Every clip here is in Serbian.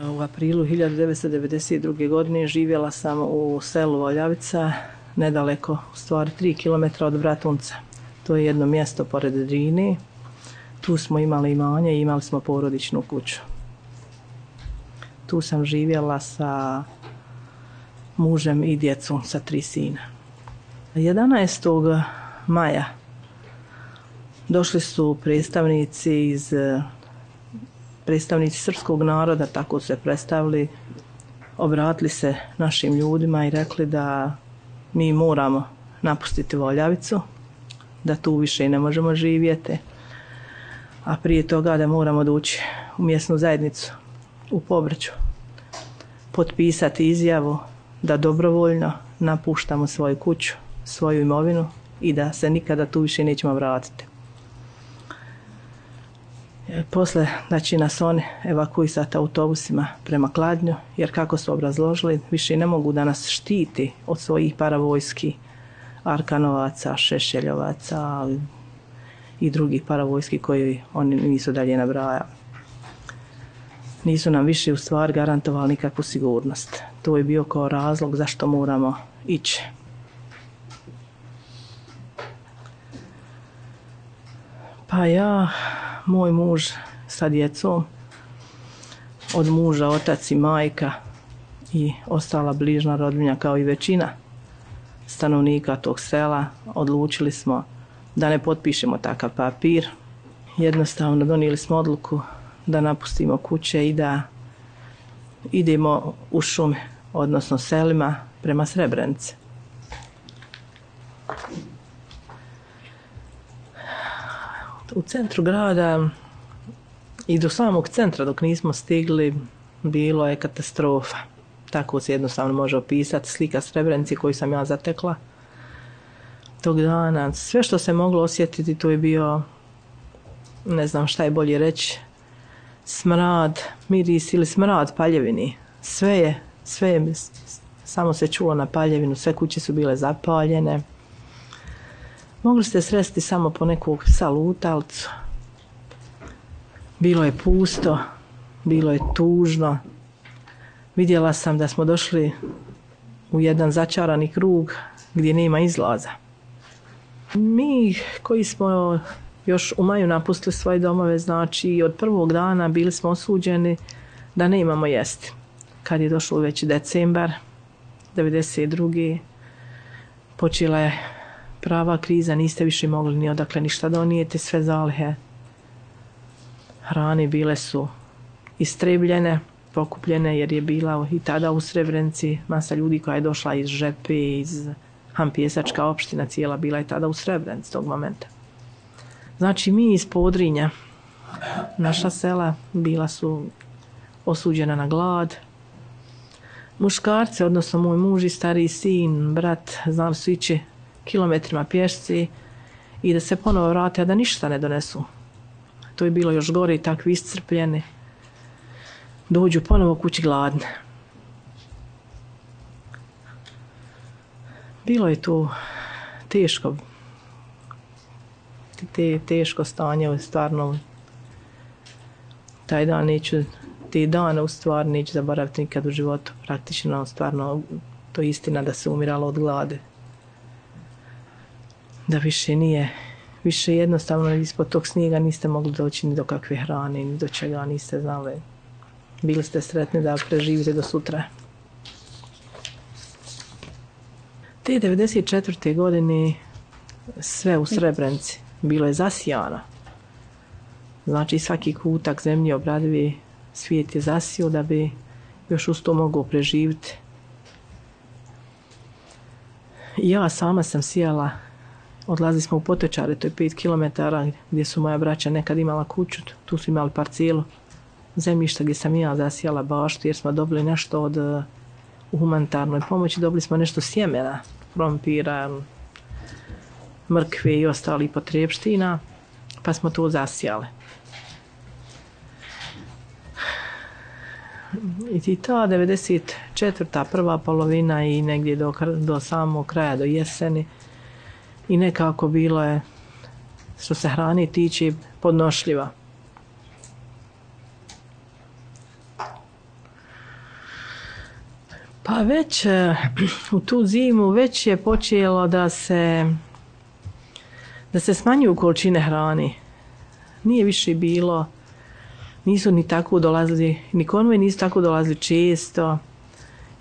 U aprilu 1992. godine živjela sam u selu Oljavica, nedaleko, u stvari 3 km od Bratunca. To je jedno mjesto pored Drini. Tu smo imali imanje i imali smo porodičnu kuću. Tu sam živjela sa mužem i djecom, sa tri sina. 11. maja došli su predstavnici iz predstavnici srpskog naroda, tako se predstavili, obratili se našim ljudima i rekli da mi moramo napustiti Voljavicu, da tu više ne možemo živjeti, a prije toga da moramo doći u mjesnu zajednicu u povrću, potpisati izjavu da dobrovoljno napuštamo svoju kuću, svoju imovinu i da se nikada tu više nećemo vratiti. Posle, znači nas oni evakuisati autobusima prema Kladnju, jer kako su obrazložili, više ne mogu da nas štiti od svojih paravojski Arkanovaca, Šešeljovaca i drugih paravojski koji oni nisu dalje nabraja. Nisu nam više u stvar garantovali nikakvu sigurnost. To je bio kao razlog zašto moramo ići. Pa ja moj muž sa djecom, od muža, otac i majka i ostala bližna rodbina kao i većina stanovnika tog sela odlučili smo da ne potpišemo takav papir. Jednostavno donijeli smo odluku da napustimo kuće i da idemo u šume, odnosno selima prema Srebrenice. u centru grada i do samog centra dok nismo stigli bilo je katastrofa. Tako se jednostavno može opisati slika Srebrenici koju sam ja zatekla tog dana. Sve što se moglo osjetiti to je bio, ne znam šta je bolje reći, smrad, miris ili smrad paljevini. Sve je, sve je, samo se čulo na paljevinu, sve kuće su bile zapaljene. Mogli ste sresti samo po neku salutalcu. Bilo je pusto, bilo je tužno. Vidjela sam da smo došli u jedan začarani krug gdje nema izlaza. Mi koji smo još u maju napustili svoje domove, znači od prvog dana bili smo osuđeni da ne imamo jesti. Kad je došlo već decembar 92. počela je prava kriza, niste više mogli ni odakle ništa donijeti, sve zalihe hrane bile su istrebljene, pokupljene jer je bila i tada u Srebrenci, masa ljudi koja je došla iz Žepi, iz Hampijesačka opština cijela bila je tada u Srebrenci tog momenta. Znači mi iz Podrinja, naša sela bila su osuđena na glad, muškarce, odnosno moj muž i stariji sin, brat, znali su ići kilometrima pješci i da se ponovo vrate, a da ništa ne donesu. To je bilo još gore i takvi iscrpljeni. Dođu ponovo kući gladne. Bilo je to teško. Te, teško stanje, stvarno taj dan neću, ti dan u stvari neću zaboraviti nikad u životu. Praktično, stvarno, to je istina da se umiralo od glade da više nije više jednostavno ispod tog snijega niste mogli doći ni do kakve hrane, ni do čega niste znali. Bili ste sretni da preživite do sutra. Te 94. godine sve u Srebrenici bilo je zasijano. Znači svaki kutak zemlje obradivi svijet je zasio da bi još uz to mogao preživiti. Ja sama sam sijala Odlazili smo u Potečare, to je 5 km gdje su moja braća nekad imala kuću, tu su imali parcelu zemljišta gdje sam ja zasijala baštu jer smo dobili nešto od e, u humanitarnoj pomoći, dobili smo nešto sjemena, krompira, mrkve i ostalih potrebština, pa smo to zasijale. I ta 94. prva polovina i negdje do, do samog kraja, do jeseni, i nekako bilo je što se hrani tiče podnošljiva. Pa već e, u tu zimu već je počelo da se da se smanjuju količine hrani. Nije više bilo nisu ni tako dolazili, ni konve nisu tako dolazili često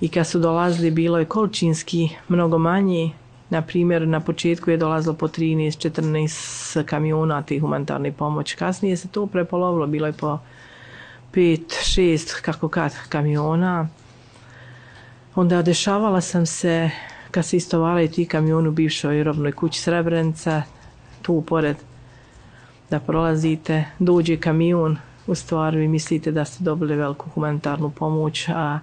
i kad su dolazili bilo je količinski mnogo manji na primjer, na početku je dolazilo po 13-14 kamiona te humanitarne pomoći. Kasnije se to prepolovilo, bilo je po 5-6 kako kad kamiona. Onda dešavala sam se kad se istovali ti kamion u bivšoj robnoj kući Srebrenica, tu pored da prolazite, dođe kamion, u stvari vi mislite da ste dobili veliku humanitarnu pomoć, a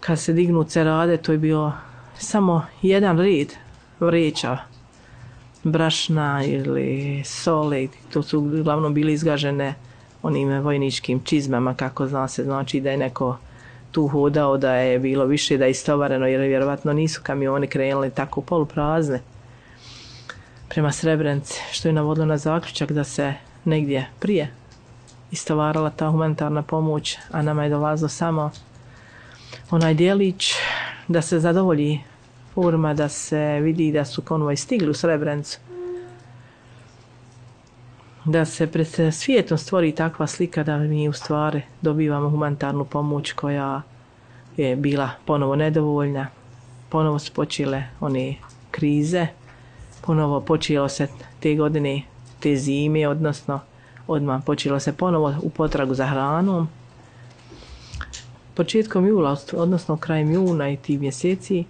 kad se dignu cerade, to je bio samo jedan rid vrijeća brašna ili sole, to su uglavnom bili izgažene onim vojničkim čizmama, kako zna se, znači da je neko tu hodao, da je bilo više, da je istovareno, jer vjerovatno nisu kamioni krenuli tako poluprazne prema Srebrenici, što je navodilo na zaključak da se negdje prije istovarala ta humanitarna pomoć, a nama je dolazilo samo onaj dijelić da se zadovolji forma, da se vidi da su konvoj stigli u Srebrenicu. Da se pred svijetom stvori takva slika da mi u stvari dobivamo humanitarnu pomoć koja je bila ponovo nedovoljna. Ponovo su počele one krize. Ponovo počelo se te godine, te zime, odnosno odmah počelo se ponovo u potragu za hranom početkom jula, odnosno krajem juna i tih mjeseci,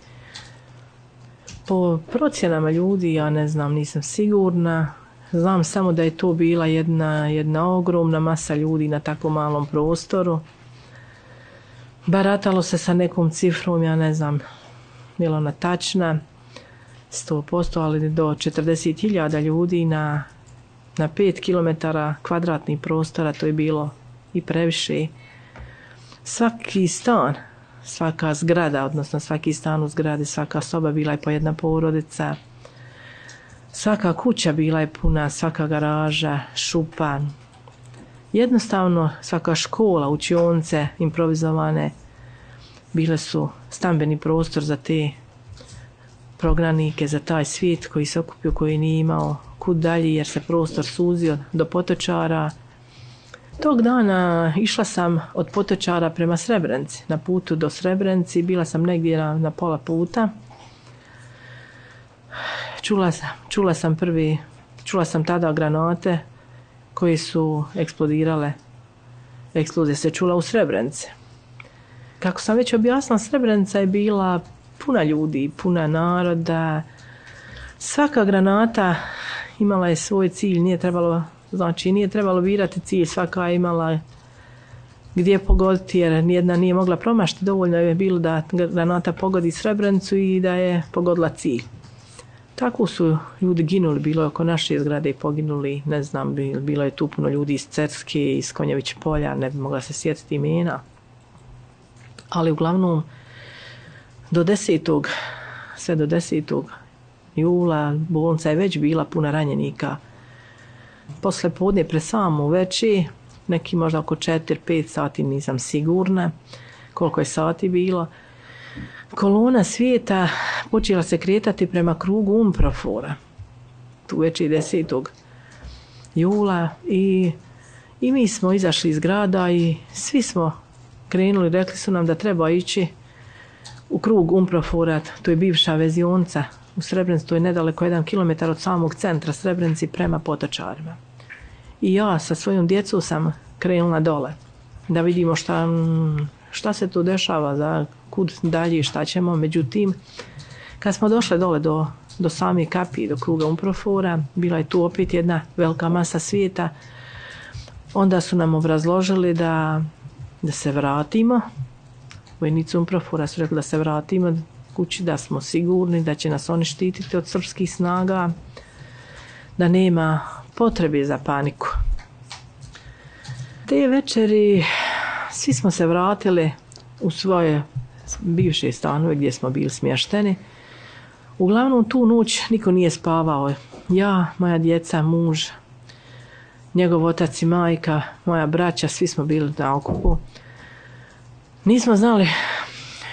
po procjenama ljudi, ja ne znam, nisam sigurna, znam samo da je to bila jedna, jedna ogromna masa ljudi na tako malom prostoru. Baratalo se sa nekom cifrom, ja ne znam, bila ona tačna, 100%, ali do 40.000 ljudi na, na 5 km kvadratnih prostora, to je bilo i previše svaki stan, svaka zgrada, odnosno svaki stan u zgradi, svaka soba bila je po jedna porodica, svaka kuća bila je puna, svaka garaža, šupa, jednostavno svaka škola, učionce, improvizovane, bile su stambeni prostor za te prognanike, za taj svijet koji se okupio, koji nije imao kud dalje jer se prostor suzio do potočara, Tog dana išla sam od Potočara prema Srebrenci, Na putu do Srebrenci, bila sam negdje na, pola puta. Čula sam, čula sam prvi, čula sam tada granate koje su eksplodirale. Eksplozija se čula u Srebrenci. Kako sam već objasnila, Srebrenica je bila puna ljudi, puna naroda. Svaka granata imala je svoj cilj, nije trebalo Znači nije trebalo birati cilj, svaka je imala gdje pogoditi jer nijedna nije mogla promašiti. Dovoljno je bilo da granata pogodi srebrenicu i da je pogodila cilj. Tako su ljudi ginuli, bilo je oko naše zgrade i poginuli, ne znam, bilo je tu puno ljudi iz Cerske, iz Konjević polja, ne bi mogla se sjetiti imena. Ali uglavnom, do desetog, sve do 10. jula bolnica je već bila puna ranjenika posle podne pre samo veći, neki možda oko 4-5 sati, nisam sigurna koliko je sati bilo, kolona svijeta počela se kretati prema krugu Umprofora, tu već i 10. jula i, i mi smo izašli iz grada i svi smo krenuli, rekli su nam da treba ići u krug Umprofora, to je bivša vezionca u Srebrenicu je nedaleko jedan kilometar od samog centra Srebrenici prema potačarima. I ja sa svojom djecom sam krenula dole da vidimo šta, šta se tu dešava, za kud dalje i šta ćemo. Međutim, kad smo došle dole do, do same kapi, do kruga Umprofora, bila je tu opet jedna velika masa svijeta, onda su nam obrazložili da, da se vratimo, Vojnicu Umprofora su rekli da se vratimo, kući, da smo sigurni, da će nas oni štititi od srpskih snaga, da nema potrebe za paniku. Te večeri svi smo se vratili u svoje bivše stanove gdje smo bili smješteni. Uglavnom tu noć niko nije spavao. Ja, moja djeca, muž, njegov otac i majka, moja braća, svi smo bili na okupu. Nismo znali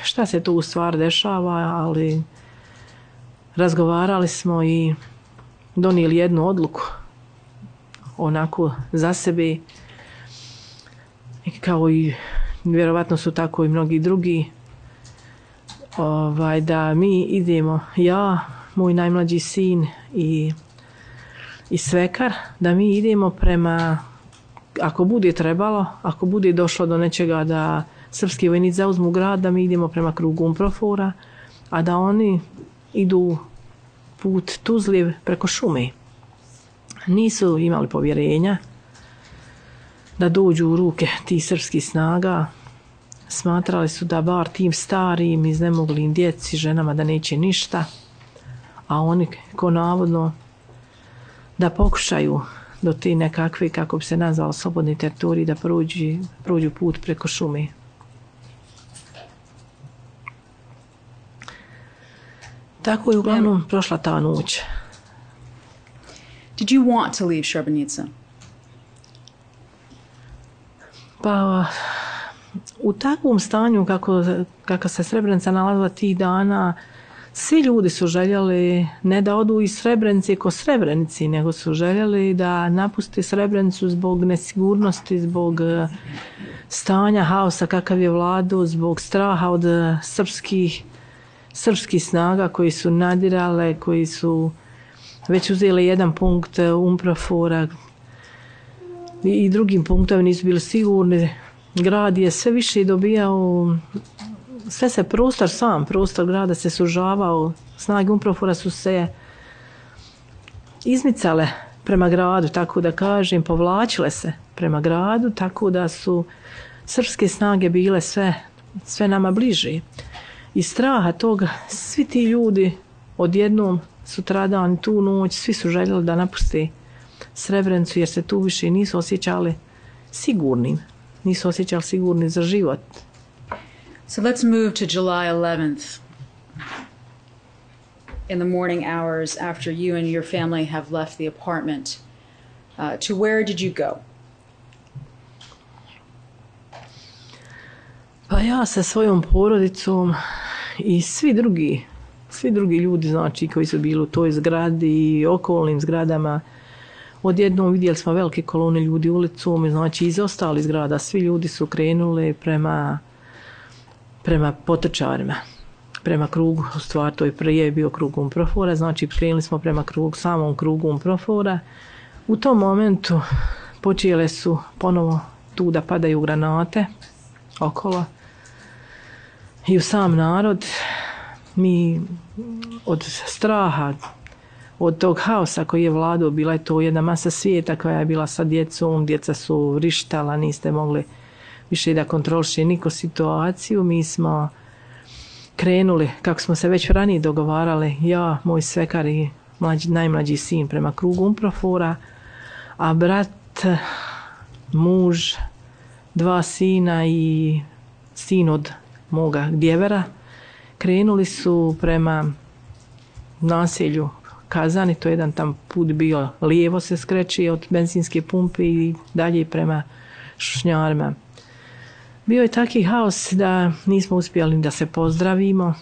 šta se tu u stvar dešava, ali razgovarali smo i donijeli jednu odluku onako za sebi kao i vjerovatno su tako i mnogi drugi ovaj, da mi idemo ja, moj najmlađi sin i, i svekar da mi idemo prema ako bude trebalo, ako bude došlo do nečega da srpski vojnici zauzmu grad, da mi idemo prema krugu Umprofora, a da oni idu put Tuzljev preko šume. Nisu imali povjerenja da dođu u ruke ti srpskih snaga. Smatrali su da bar tim starijim, iznemoglim djeci, ženama da neće ništa, a oni ko navodno da pokušaju do te nekakve, kako bi se nazvao, slobodni teritorije, da prođu, prođu put preko šume. Tako je uglavnom prošla ta noć. Did you want to leave Srebrenica? Pa u takvom stanju kako, se Srebrenica nalazila tih dana, svi ljudi su željeli ne da odu iz Srebrenice ko Srebrenici, nego su željeli da napusti Srebrenicu zbog nesigurnosti, zbog eh, stanja haosa kakav je vladu, zbog straha od eh, srpskih srpskih snaga koji su nadirale, koji su već uzeli jedan punkt e, Umprafora i drugim punktom nisu bili sigurni. Grad je sve više dobijao, sve se prostor sam, prostor grada se sužavao, snage Umprofora su se izmicale prema gradu, tako da kažem, povlačile se prema gradu, tako da su srpske snage bile sve, sve nama bliži. i straha toga svi ti ljudi odjednom sutradan tu noć svi su željeli da napuste Srebrenicu jer se tu više nisu osjećali sigurnim. Nisu osjećali sigurni za život. So let's move to July 11th. In the morning hours after you and your family have left the apartment, uh, to where did you go? Pa ja sa svojom porodicom i svi drugi, svi drugi ljudi znači koji su bili u toj zgradi i okolnim zgradama, odjednom vidjeli smo velike kolone ljudi ulicu, znači iz ostalih zgrada svi ljudi su krenuli prema, prema potrčarima prema krugu, u to je prije bio krugom profora, znači krenuli smo prema krugu, samom krugom profora. U tom momentu počele su ponovo tu da padaju granate, okolo i u sam narod. Mi od straha, od tog haosa koji je vladao, bila je to jedna masa svijeta koja je bila sa djecom, djeca su vrištala niste mogli više da kontroliše niko situaciju. Mi smo krenuli, kako smo se već ranije dogovarali, ja, moj svekar i mlađi, najmlađi sin prema krugu Umprofora, a brat, muž, dva sina i sin od moga djevera krenuli su prema naselju Kazani, to je jedan tam put bio lijevo se skreće od benzinske pumpe i dalje prema Šnjarima. Bio je taki haos da nismo uspjeli da se pozdravimo.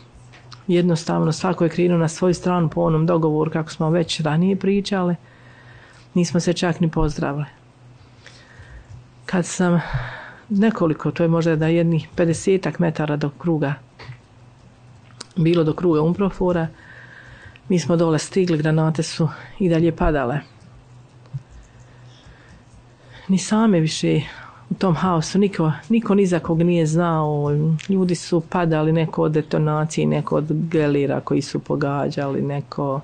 Jednostavno svako je krenuo na svoju stranu po onom dogovoru kako smo već ranije pričali. Nismo se čak ni pozdravili. Kad sam nekoliko, to je možda da jednih 50 metara do kruga, bilo do kruga Umprofora, mi smo dole stigli, granate su i dalje padale. Ni same više u tom haosu, niko, niko ni za kog nije znao, ljudi su padali neko od detonacije, neko od gelira koji su pogađali, neko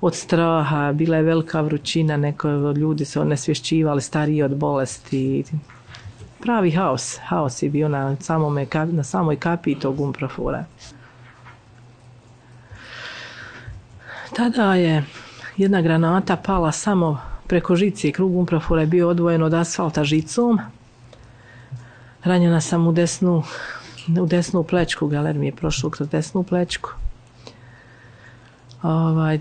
od straha, bila je velika vrućina, neko od ljudi su onesvješćivali, stariji od bolesti, pravi haos. Haos je bio na, samome, na samoj kapi i to Tada je jedna granata pala samo preko žice. Krug umprofora je bio odvojen od asfalta žicom. Ranjena sam u desnu, u desnu plečku. Galer mi je prošao kroz desnu plečku. Ovaj,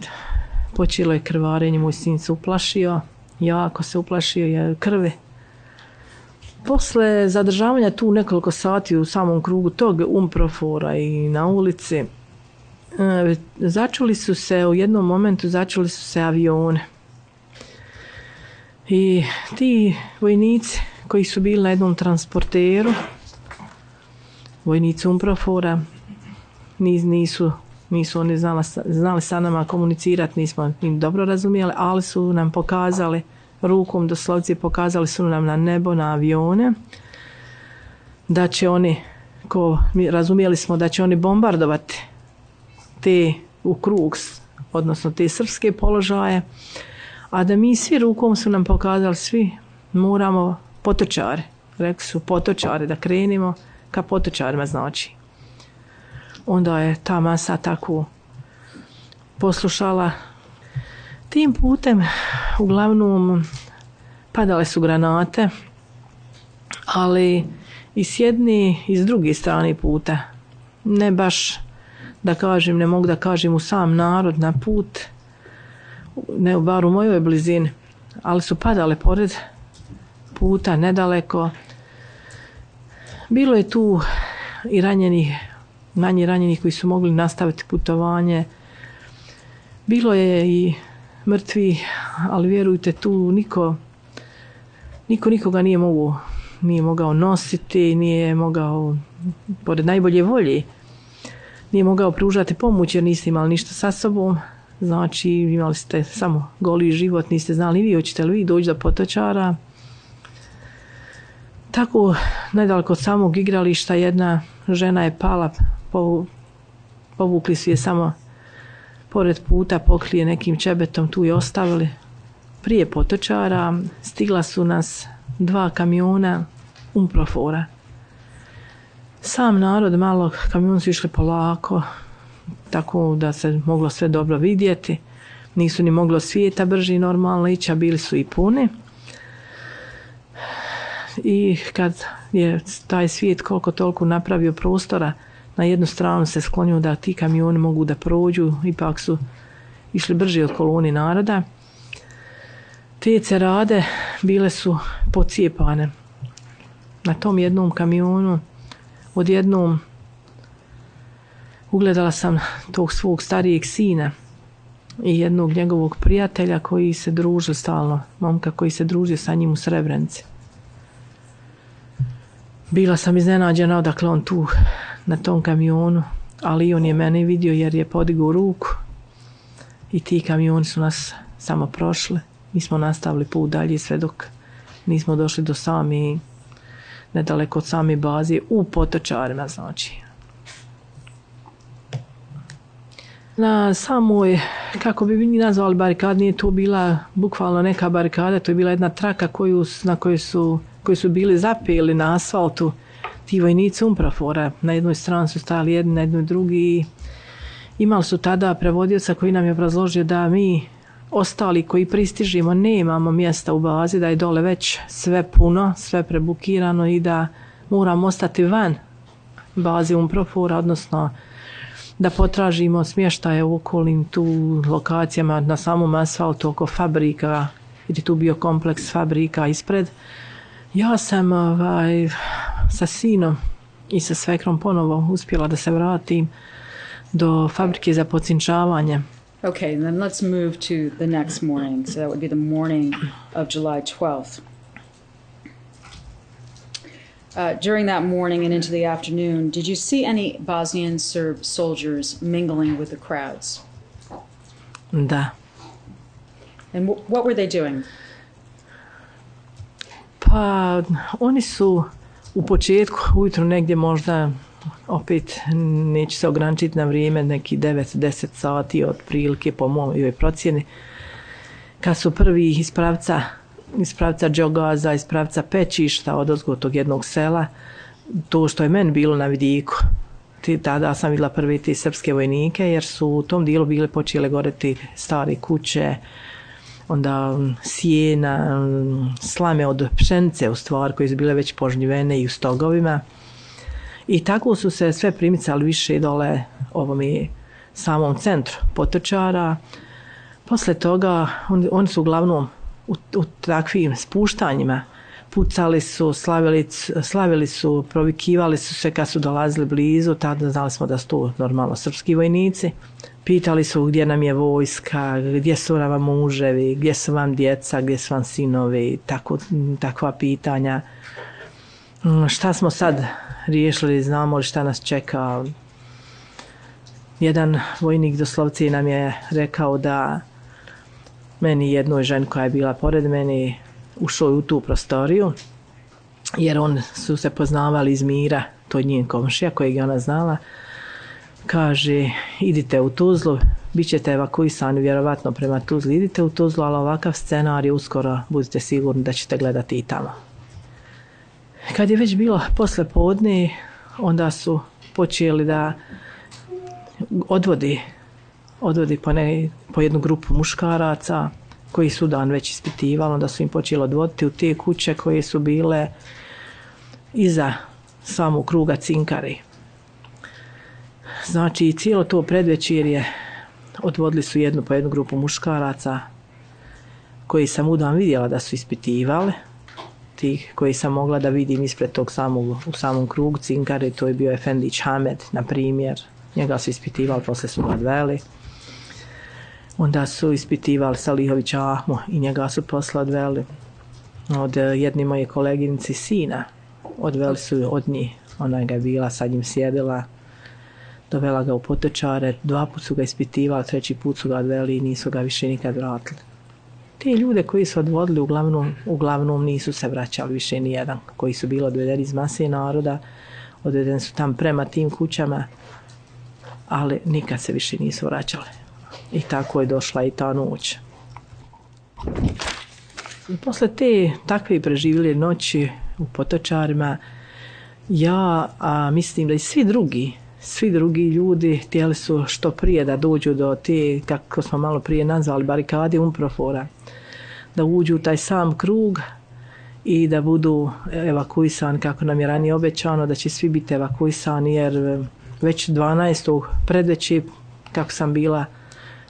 počelo je krvarenje. Moj sin se uplašio. Jako se uplašio je krve. Posle zadržavanja tu nekoliko sati u samom krugu tog umprofora i na ulici, e, začuli su se u jednom momentu začuli su se avione. I ti vojnici koji su bili na jednom transporteru, vojnici umprofora, nisu, nisu oni znali, znali sa nama komunicirati, nismo im dobro razumijeli, ali su nam pokazali rukom doslovce pokazali su nam na nebo, na avione, da će oni, ko, mi razumijeli smo da će oni bombardovati te u krug, odnosno te srpske položaje, a da mi svi rukom su nam pokazali, svi moramo potočare, rekli su potočare, da krenimo ka potočarima znači. Onda je ta masa tako poslušala Tim putem uglavnom padale su granate, ali i s jedni i s druge strane puta. Ne baš da kažem, ne mogu da kažem u sam narod na put, ne bar u mojoj blizini, ali su padale pored puta, nedaleko. Bilo je tu i ranjenih, manji ranjenih koji su mogli nastaviti putovanje. Bilo je i mrtvi, ali vjerujte tu niko, niko nikoga nije mogao, nije mogao nositi, nije mogao, pored najbolje volje, nije mogao pružati pomoć jer niste imali ništa sa sobom, znači imali ste samo goli život, niste znali vi, hoćete li vi doći do potočara. Tako, nedaleko od samog igrališta jedna žena je pala, povukli su je samo pored puta pokrije nekim čebetom tu i ostavili. Prije potočara stigla su nas dva kamiona umprofora. Sam narod malo, kamion su išli polako, tako da se moglo sve dobro vidjeti. Nisu ni moglo svijeta brži normalno ići, a bili su i puni. I kad je taj svijet koliko toliko napravio prostora, na jednu stranu se sklonio da ti kamioni mogu da prođu, ipak su išli brže od koloni naroda. Te rade bile su pocijepane. Na tom jednom kamionu odjednom ugledala sam tog svog starijeg sina i jednog njegovog prijatelja koji se družio stalno, momka koji se družio sa njim u Srebrenici. Bila sam iznenađena odakle on tu na tom kamionu, ali on je mene vidio jer je podigao ruku i ti kamioni su nas samo prošli. Mi smo nastavili put dalje sve dok nismo došli do sami, nedaleko od same bazi, u potočarima znači. Na samoj, kako bi mi nazvali barikad, nije to bila bukvalno neka barikada, to je bila jedna traka na kojoj su, koju su bili zapijeli na asfaltu ti vojnici Umprafora. Na jednoj strani su stali jedni, na jednoj drugi i imali su tada prevodioca koji nam je obrazložio da mi ostali koji pristižimo nemamo mjesta u bazi, da je dole već sve puno, sve prebukirano i da moramo ostati van bazi Umprofora, odnosno da potražimo smještaje u okolim tu lokacijama na samom asfaltu oko fabrika, jer je tu bio kompleks fabrika ispred Ja sam ovaj, sa sinom i sa svekrom ponovo uspjela da se vratim do fabrike za pocinčavanje. Okay, then let's move to the next morning. So that would be the morning of July 12th. Uh, during that morning and into the afternoon, did you see any Bosnian Serb soldiers mingling with the crowds? Da. And w- what were they doing? Pa oni su u početku, ujutro negdje možda opet neće se ograničiti na vrijeme, neki 9-10 sati otprilike po mojoj procjeni. Kad su prvi ispravca ispravca Džogaza, ispravca Pećišta od jednog sela, to što je meni bilo na vidiku. Tada sam vidjela prvi te srpske vojnike jer su u tom dijelu bile počele goreti stare kuće, onda um, sjena, um, slame od pšenice u stvar koje su bile već požnjivene i u stogovima. I tako su se sve primicali više i dole ovom i samom centru potočara. Posle toga oni su uglavnom u, takvim spuštanjima pucali su, slavili, su, provikivali su se kad su dolazili blizu, tada znali smo da su tu normalno srpski vojnici, Pitali su gdje nam je vojska, gdje su nam muževi, gdje su vam djeca, gdje su vam sinovi, tako, takva pitanja. Mm, šta smo sad riješili, znamo li šta nas čeka. Jedan vojnik doslovci nam je rekao da meni jednoj ženi koja je bila pored meni ušao u tu prostoriju jer on su se poznavali iz mira, to je njen komšija kojeg je ona znala kaže idite u Tuzlu, bit ćete evakuisani vjerovatno prema Tuzli, idite u Tuzlu, ali ovakav scenarij uskoro budite sigurni da ćete gledati i tamo. Kad je već bilo posle podne, onda su počeli da odvodi, odvodi po, ne, po jednu grupu muškaraca koji su dan već ispitivali, onda su im počeli odvoditi u te kuće koje su bile iza samog kruga cinkari. Znači, cijelo to je, odvodili su jednu po jednu grupu muškaraca koji sam udan vidjela da su ispitivali tih koji sam mogla da vidim ispred tog samog, u samom krugu cinkare, to je bio Efendić Hamed, na primjer. Njega su ispitivali, posle su ga odveli. Onda su ispitivali salihović Ahmu i njega su posle odveli. Od jedne moje koleginici sina odveli su od njih. Ona ga je bila, sad njim sjedila dovela ga u potočare, dva put su ga ispitivali, treći put su ga odveli i nisu ga više nikad vratili. Te ljude koji su odvodili uglavnom, uglavnom nisu se vraćali više ni jedan, koji su bili odvedeni iz mase naroda, odvedeni su tam prema tim kućama, ali nikad se više nisu vraćali. I tako je došla i ta noć. Posle te takve preživjeli noći u potočarima, ja a, mislim da i svi drugi svi drugi ljudi htjeli su što prije da dođu do te, kako smo malo prije nazvali, barikade umprofora, da uđu u taj sam krug i da budu evakuisani kako nam je ranije obećano, da će svi biti evakuisani jer e, već 12. predveći, kako sam bila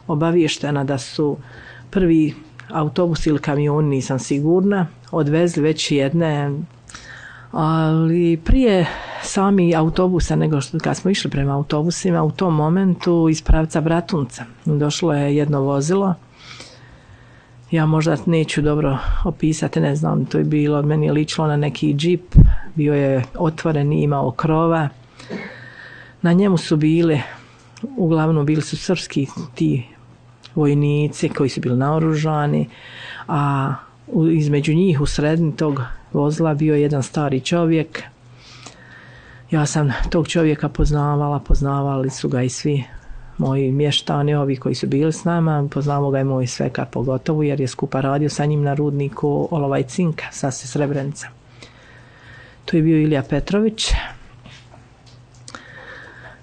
obaviještena da su prvi autobus ili kamion, nisam sigurna, odvezli već jedne ali prije sami autobusa nego što kad smo išli prema autobusima u tom momentu iz pravca Bratunca došlo je jedno vozilo ja možda neću dobro opisati, ne znam, to je bilo, meni je ličilo na neki džip, bio je otvoren i imao krova. Na njemu su bili, uglavnom bili su srpski ti vojnici koji su bili naoružani, a između njih u sredini tog vozila bio jedan stari čovjek. Ja sam tog čovjeka poznavala, poznavali su ga i svi moji mještani, ovi koji su bili s nama, Poznamo ga je moj svekar pogotovo jer je skupa radio sa njim na rudniku Olovaj Cinka, sa se Srebrenica. Tu je bio Ilija Petrović,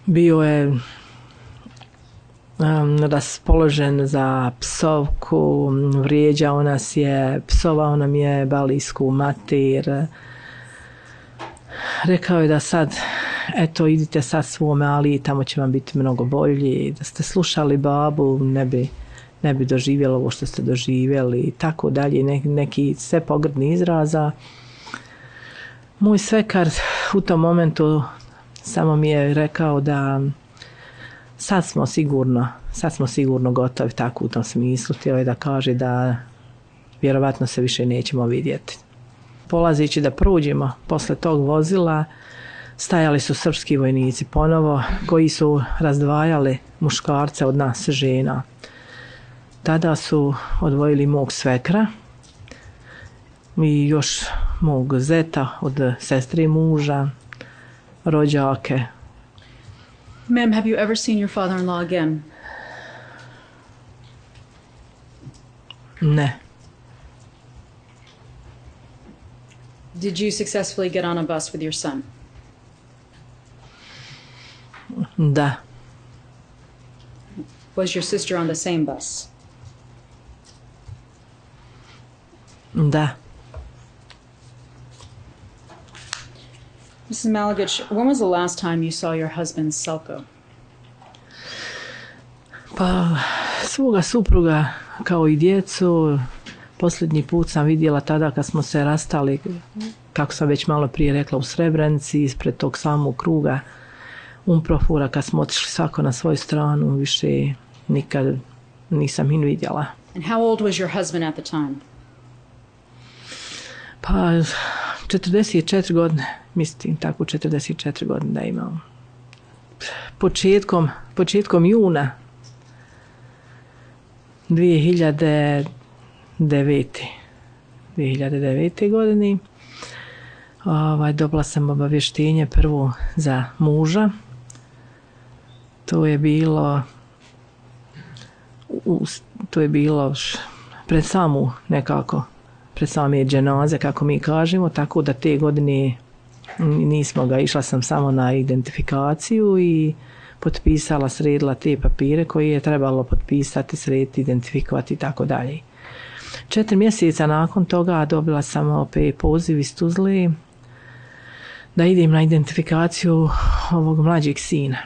bio je raspoložen za psovku, vrijeđao nas je, psovao nam je balijsku matir. Rekao je da sad, eto idite sad svome, ali tamo će vam biti mnogo bolji. Da ste slušali babu, ne bi, ne bi doživjeli ovo što ste doživjeli i tako dalje. neki sve pogrdni izraza. Moj svekar u tom momentu samo mi je rekao da sad smo sigurno, sad smo sigurno gotovi tako u tom smislu. Htio je da kaže da vjerovatno se više nećemo vidjeti. Polazići da prođemo posle tog vozila, stajali su srpski vojnici ponovo, koji su razdvajali muškarce od nas žena. Tada su odvojili mog svekra i još mog zeta od sestri muža, rođake, Ma'am, have you ever seen your father in law again? No. Did you successfully get on a bus with your son? Да. Was your sister on the same bus? Да. Mrs. when was the last time you saw your husband Selko? Pa, svoga supruga kao i djecu, posljednji put sam vidjela tada kad smo se rastali, kako sam već malo prije rekla, u Srebrenici, ispred tog samog kruga Umprofura, kad smo otišli svako na svoju stranu, više nikad nisam in vidjela. And how old was your husband at the time? Pa, 44 godine, mislim tako 44 godine da imam. Početkom, početkom juna 2009. 2009. godini ovaj, dobila sam obavještenje prvo za muža. To je bilo to je bilo pred samu nekako pre same dženaze, kako mi kažemo, tako da te godine nismo ga, išla sam samo na identifikaciju i potpisala, sredila te papire koje je trebalo potpisati, srediti, identifikovati i tako dalje. Četiri mjeseca nakon toga dobila sam opet poziv iz Tuzli da idem na identifikaciju ovog mlađeg sina,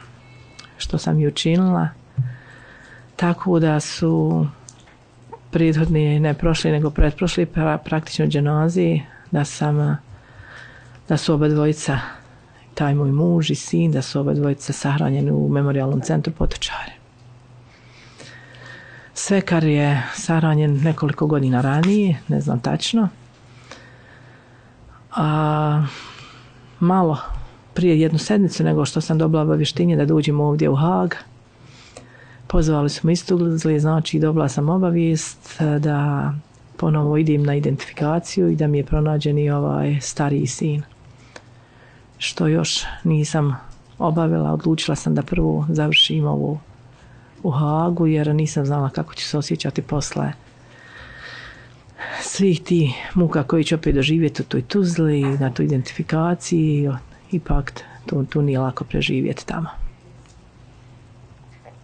što sam i učinila. Tako da su prethodni, ne prošli, nego pretprošli, pra, praktično dženaziji, da sam, da su oba dvojica, taj moj muž i sin, da su oba dvojica sahranjeni u memorialnom centru Potočare. Svekar je sahranjen nekoliko godina ranije, ne znam tačno. A, malo prije jednu sedmicu nego što sam dobila obavještenje da dođemo ovdje u Hag, Pozvali su me istugli, znači dobila sam obavijest e, da ponovo idem na identifikaciju i da mi je pronađen i ovaj stariji sin. Što još nisam obavila, odlučila sam da prvo završim ovu u Hagu jer nisam znala kako ću se osjećati posle svih ti muka koji će opet doživjeti u toj tuzli, na toj identifikaciji, ipak tu, tu nije lako preživjeti tamo.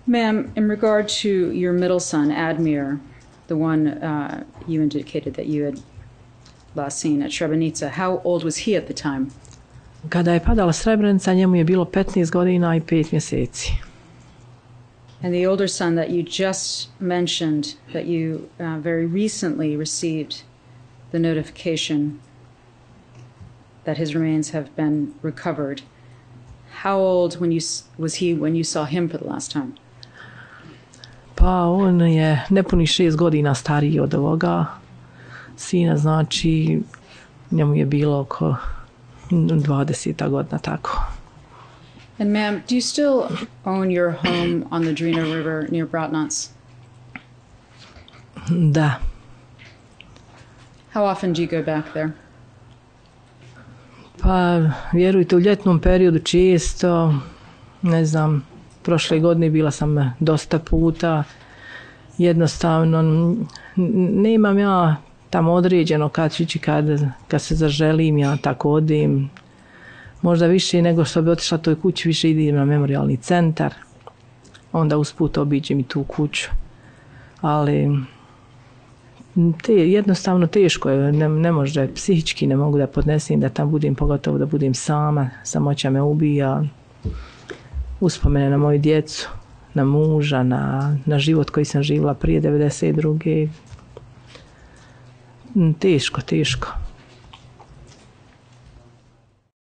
Ma'am, in regard to your middle son, Admir, the one uh, you indicated that you had last seen at Srebrenica, how old was he at the time? Kada je padala Srebrenica, njemu je bilo 15 godina i 5 mjeseci. And the older son that you just mentioned, that you uh, very recently received the notification that his remains have been recovered. How old when you, was he when you saw him for the last time? Pa on je nepuni šest godina stariji od ovoga sina, znači njemu je bilo oko 20 godina tako. And ma'am, do you still own your home on the Drina River near Bratnats? Da. How often do you go back there? Pa, vjerujte, u ljetnom periodu često, ne znam, prošle godine bila sam eh, dosta puta. Jednostavno, nemam ja tamo određeno kad ću ići, kad, kad se zaželim, ja tako odim. Možda više nego što bi otišla toj kući, više idem na memorialni centar. Onda usput obiđem i tu kuću. Ali te, jednostavno teško je, ne, ne može, psihički ne mogu da podnesem, da tam budem, pogotovo da budem sama, samoća me ubija uspomene na moju djecu, na muža, na, život koji sam živjela prije 92. Teško, teško.